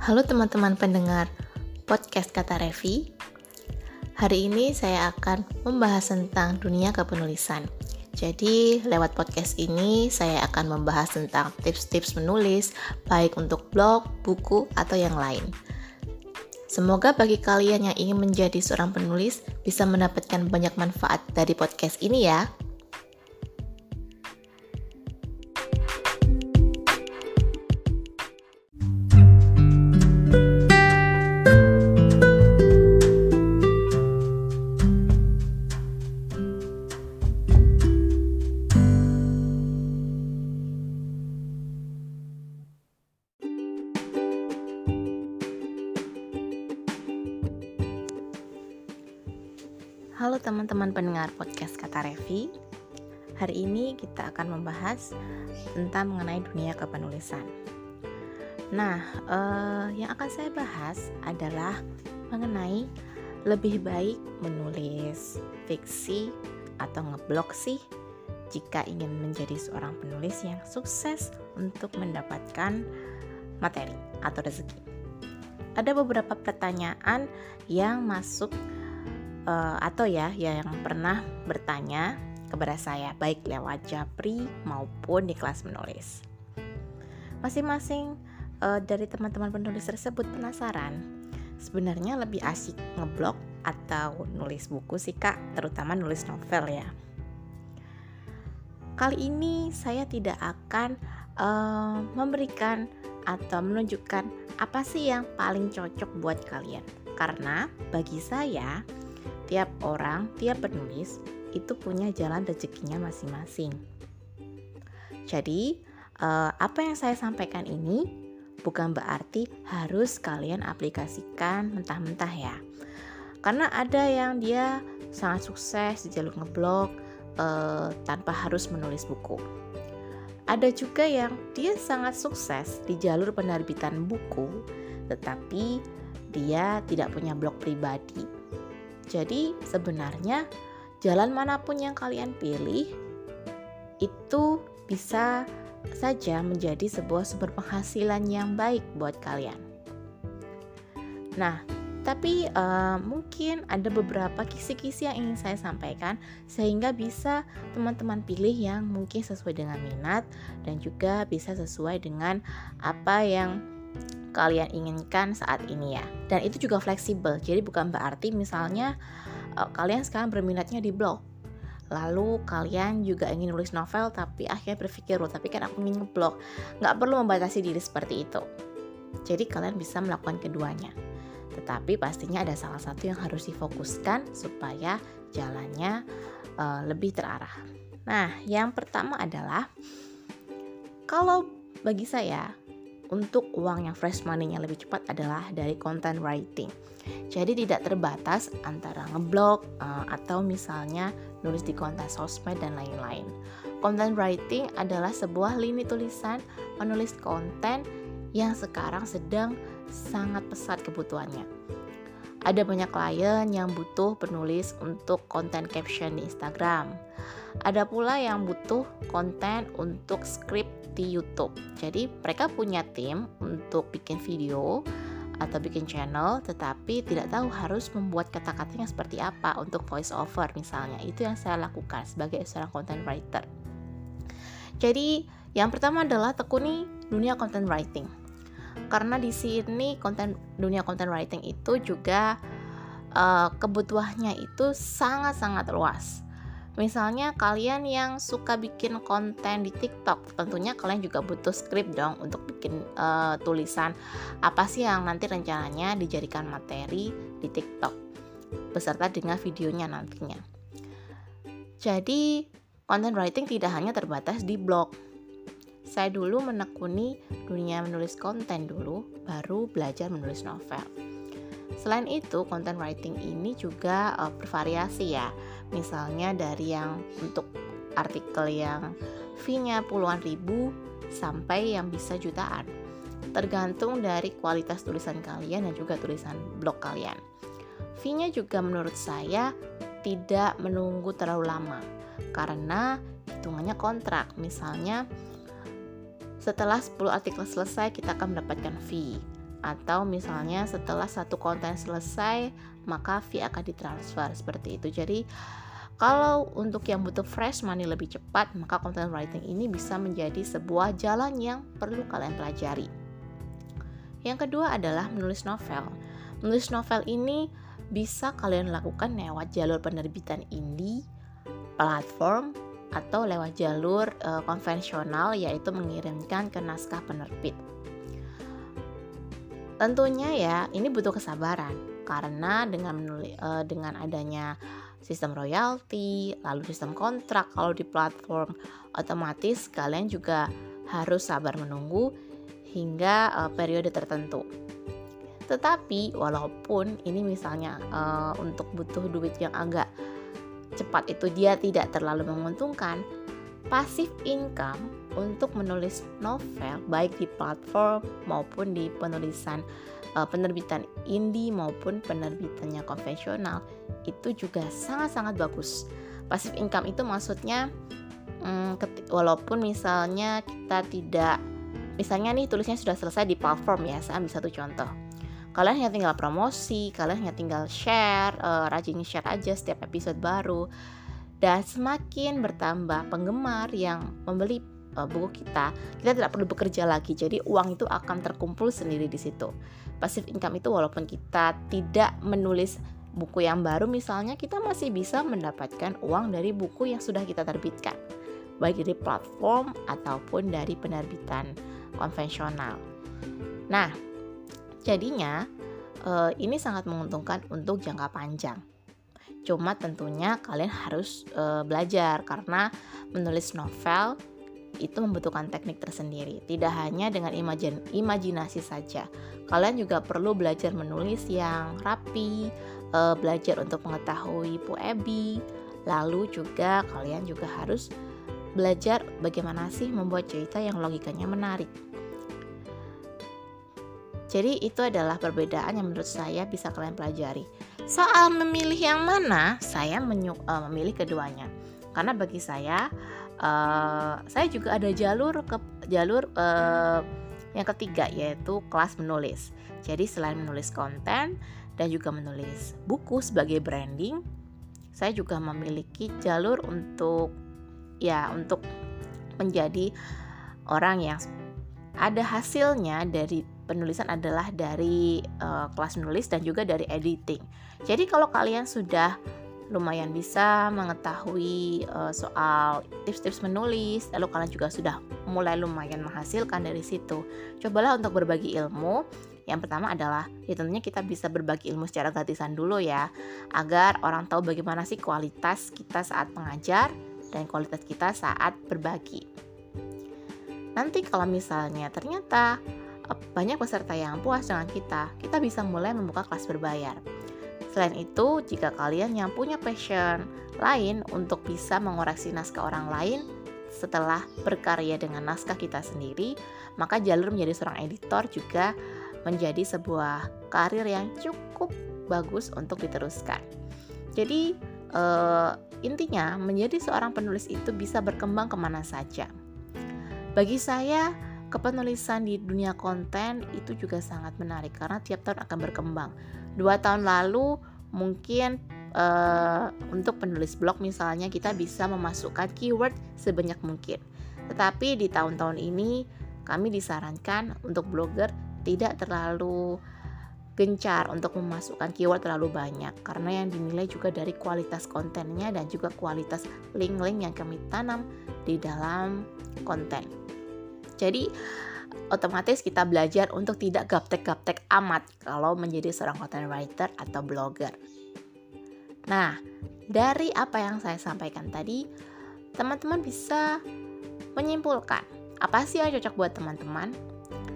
Halo teman-teman pendengar podcast Kata Revi. Hari ini saya akan membahas tentang dunia kepenulisan. Jadi, lewat podcast ini saya akan membahas tentang tips-tips menulis, baik untuk blog, buku, atau yang lain. Semoga bagi kalian yang ingin menjadi seorang penulis bisa mendapatkan banyak manfaat dari podcast ini ya. Halo teman-teman pendengar podcast Kata Revi. Hari ini kita akan membahas tentang mengenai dunia kepenulisan. Nah, eh, yang akan saya bahas adalah mengenai lebih baik menulis fiksi atau ngeblok sih jika ingin menjadi seorang penulis yang sukses untuk mendapatkan materi atau rezeki. Ada beberapa pertanyaan yang masuk uh, atau ya yang pernah bertanya kepada saya baik lewat Japri maupun di kelas menulis. Masing-masing uh, dari teman-teman penulis tersebut penasaran sebenarnya lebih asik ngeblok atau nulis buku sih kak, terutama nulis novel ya. Kali ini saya tidak akan uh, memberikan atau menunjukkan apa sih yang paling cocok buat kalian. Karena bagi saya tiap orang, tiap penulis itu punya jalan rezekinya masing-masing. Jadi, eh, apa yang saya sampaikan ini bukan berarti harus kalian aplikasikan mentah-mentah ya. Karena ada yang dia sangat sukses di jalur ngeblog eh, tanpa harus menulis buku. Ada juga yang dia sangat sukses di jalur penerbitan buku, tetapi dia tidak punya blog pribadi jadi, sebenarnya jalan mana pun yang kalian pilih itu bisa saja menjadi sebuah sumber penghasilan yang baik buat kalian. Nah, tapi uh, mungkin ada beberapa kisi-kisi yang ingin saya sampaikan sehingga bisa teman-teman pilih yang mungkin sesuai dengan minat dan juga bisa sesuai dengan apa yang kalian inginkan saat ini ya. Dan itu juga fleksibel. Jadi bukan berarti misalnya uh, kalian sekarang berminatnya di blog. Lalu kalian juga ingin nulis novel tapi akhirnya berpikir, "Oh, tapi kan aku ingin ngeblog." Nggak perlu membatasi diri seperti itu. Jadi kalian bisa melakukan keduanya. Tetapi pastinya ada salah satu yang harus difokuskan supaya jalannya uh, lebih terarah. Nah, yang pertama adalah kalau bagi saya untuk uang yang fresh money-nya lebih cepat adalah dari content writing. Jadi tidak terbatas antara ngeblog uh, atau misalnya nulis di konten sosmed dan lain-lain. Content writing adalah sebuah lini tulisan menulis konten yang sekarang sedang sangat pesat kebutuhannya. Ada banyak klien yang butuh penulis untuk konten caption di Instagram. Ada pula yang butuh konten untuk script di YouTube. Jadi mereka punya tim untuk bikin video atau bikin channel tetapi tidak tahu harus membuat kata-katanya seperti apa untuk voice over misalnya. Itu yang saya lakukan sebagai seorang content writer. Jadi yang pertama adalah tekuni dunia content writing. Karena di sini konten dunia content writing itu juga uh, kebutuhannya itu sangat-sangat luas Misalnya kalian yang suka bikin konten di TikTok, tentunya kalian juga butuh skrip dong untuk bikin uh, tulisan apa sih yang nanti rencananya dijadikan materi di TikTok beserta dengan videonya nantinya. Jadi, content writing tidak hanya terbatas di blog. Saya dulu menekuni dunia menulis konten dulu, baru belajar menulis novel. Selain itu, content writing ini juga uh, bervariasi ya. Misalnya dari yang untuk artikel yang fee-nya puluhan ribu sampai yang bisa jutaan. Tergantung dari kualitas tulisan kalian dan juga tulisan blog kalian. Fee-nya juga menurut saya tidak menunggu terlalu lama karena hitungannya kontrak. Misalnya setelah 10 artikel selesai kita akan mendapatkan fee atau misalnya setelah satu konten selesai maka fee akan ditransfer seperti itu. Jadi kalau untuk yang butuh fresh money lebih cepat, maka content writing ini bisa menjadi sebuah jalan yang perlu kalian pelajari. Yang kedua adalah menulis novel. Menulis novel ini bisa kalian lakukan lewat jalur penerbitan indie, platform, atau lewat jalur uh, konvensional yaitu mengirimkan ke naskah penerbit. Tentunya ya, ini butuh kesabaran karena dengan menulis, uh, dengan adanya sistem royalti, lalu sistem kontrak kalau di platform otomatis kalian juga harus sabar menunggu hingga uh, periode tertentu. Tetapi walaupun ini misalnya uh, untuk butuh duit yang agak cepat itu dia tidak terlalu menguntungkan, pasif income untuk menulis novel baik di platform maupun di penulisan uh, penerbitan indie maupun penerbitannya konvensional itu juga sangat-sangat bagus. Passive income itu maksudnya hmm, walaupun misalnya kita tidak misalnya nih tulisnya sudah selesai di platform ya, saya ambil satu contoh. Kalian hanya tinggal promosi, kalian hanya tinggal share, uh, rajin share aja setiap episode baru. Dan semakin bertambah penggemar yang membeli uh, buku kita, kita tidak perlu bekerja lagi. Jadi uang itu akan terkumpul sendiri di situ. Passive income itu walaupun kita tidak menulis buku yang baru misalnya kita masih bisa mendapatkan uang dari buku yang sudah kita terbitkan baik dari platform ataupun dari penerbitan konvensional. Nah, jadinya eh, ini sangat menguntungkan untuk jangka panjang. Cuma tentunya kalian harus eh, belajar karena menulis novel itu membutuhkan teknik tersendiri. Tidak hanya dengan imajin, imajinasi saja. Kalian juga perlu belajar menulis yang rapi, uh, belajar untuk mengetahui poebi, lalu juga kalian juga harus belajar bagaimana sih membuat cerita yang logikanya menarik. Jadi itu adalah perbedaan yang menurut saya bisa kalian pelajari. Soal memilih yang mana, saya uh, memilih keduanya. Karena bagi saya, uh, saya juga ada jalur ke jalur uh, yang ketiga yaitu kelas menulis. Jadi selain menulis konten, dan juga menulis buku sebagai branding, saya juga memiliki jalur untuk ya untuk menjadi orang yang ada hasilnya dari penulisan adalah dari uh, kelas menulis dan juga dari editing. Jadi kalau kalian sudah lumayan bisa mengetahui uh, soal tips-tips menulis, lalu kalian juga sudah mulai lumayan menghasilkan dari situ. Cobalah untuk berbagi ilmu yang pertama adalah ya tentunya kita bisa berbagi ilmu secara gratisan dulu ya agar orang tahu bagaimana sih kualitas kita saat mengajar dan kualitas kita saat berbagi. Nanti kalau misalnya ternyata eh, banyak peserta yang puas dengan kita, kita bisa mulai membuka kelas berbayar. Selain itu, jika kalian yang punya passion lain untuk bisa mengoreksi naskah orang lain setelah berkarya dengan naskah kita sendiri, maka jalur menjadi seorang editor juga menjadi sebuah karir yang cukup bagus untuk diteruskan. Jadi uh, intinya menjadi seorang penulis itu bisa berkembang ke mana saja. Bagi saya kepenulisan di dunia konten itu juga sangat menarik karena tiap tahun akan berkembang. Dua tahun lalu mungkin uh, untuk penulis blog misalnya kita bisa memasukkan keyword sebanyak mungkin. Tetapi di tahun-tahun ini kami disarankan untuk blogger tidak terlalu gencar untuk memasukkan keyword terlalu banyak karena yang dinilai juga dari kualitas kontennya dan juga kualitas link-link yang kami tanam di dalam konten. Jadi otomatis kita belajar untuk tidak gaptek-gaptek amat kalau menjadi seorang content writer atau blogger. Nah, dari apa yang saya sampaikan tadi, teman-teman bisa menyimpulkan apa sih yang cocok buat teman-teman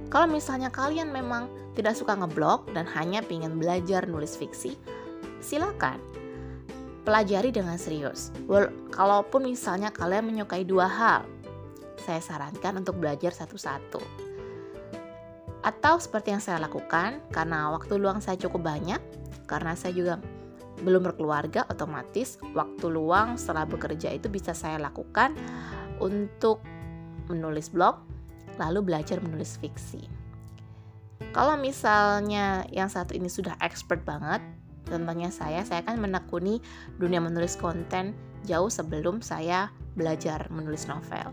kalau misalnya kalian memang tidak suka ngeblog dan hanya ingin belajar nulis fiksi, silakan pelajari dengan serius. Well, kalaupun misalnya kalian menyukai dua hal, saya sarankan untuk belajar satu-satu. Atau seperti yang saya lakukan, karena waktu luang saya cukup banyak, karena saya juga belum berkeluarga, otomatis waktu luang setelah bekerja itu bisa saya lakukan untuk menulis blog, lalu belajar menulis fiksi. Kalau misalnya yang satu ini sudah expert banget, contohnya saya, saya akan menekuni dunia menulis konten jauh sebelum saya belajar menulis novel.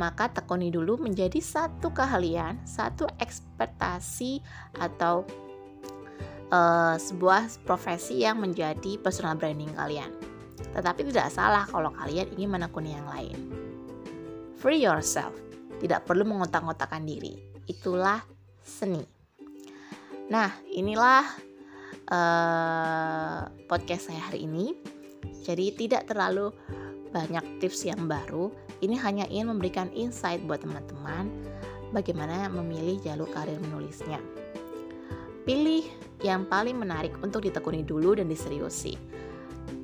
Maka tekuni dulu menjadi satu keahlian, satu ekspektasi atau uh, sebuah profesi yang menjadi personal branding kalian. Tetapi tidak salah kalau kalian ingin menekuni yang lain. Free yourself, tidak perlu mengotak-otakan diri. Itulah seni. Nah, inilah uh, podcast saya hari ini. Jadi tidak terlalu banyak tips yang baru. Ini hanya ingin memberikan insight buat teman-teman bagaimana memilih jalur karir menulisnya. Pilih yang paling menarik untuk ditekuni dulu dan diseriusi.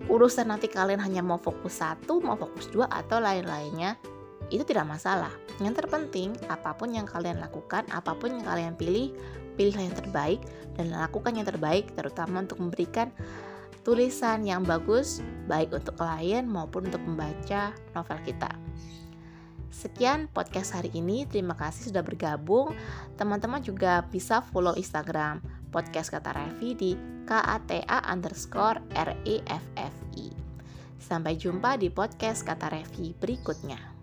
Urusan nanti kalian hanya mau fokus satu, mau fokus dua, atau lain-lainnya, itu tidak masalah. Yang terpenting, apa pun yang kalian lakukan, apa pun yang kalian pilih, pilihlah yang terbaik dan lakukan yang terbaik, terutama untuk memberikan tulisan yang bagus, baik untuk klien maupun untuk membaca novel kita. Sekian podcast hari ini. Terima kasih sudah bergabung. Teman-teman juga bisa follow Instagram podcast kata Revi di kata underscore reffi. Sampai jumpa di podcast kata Revi berikutnya.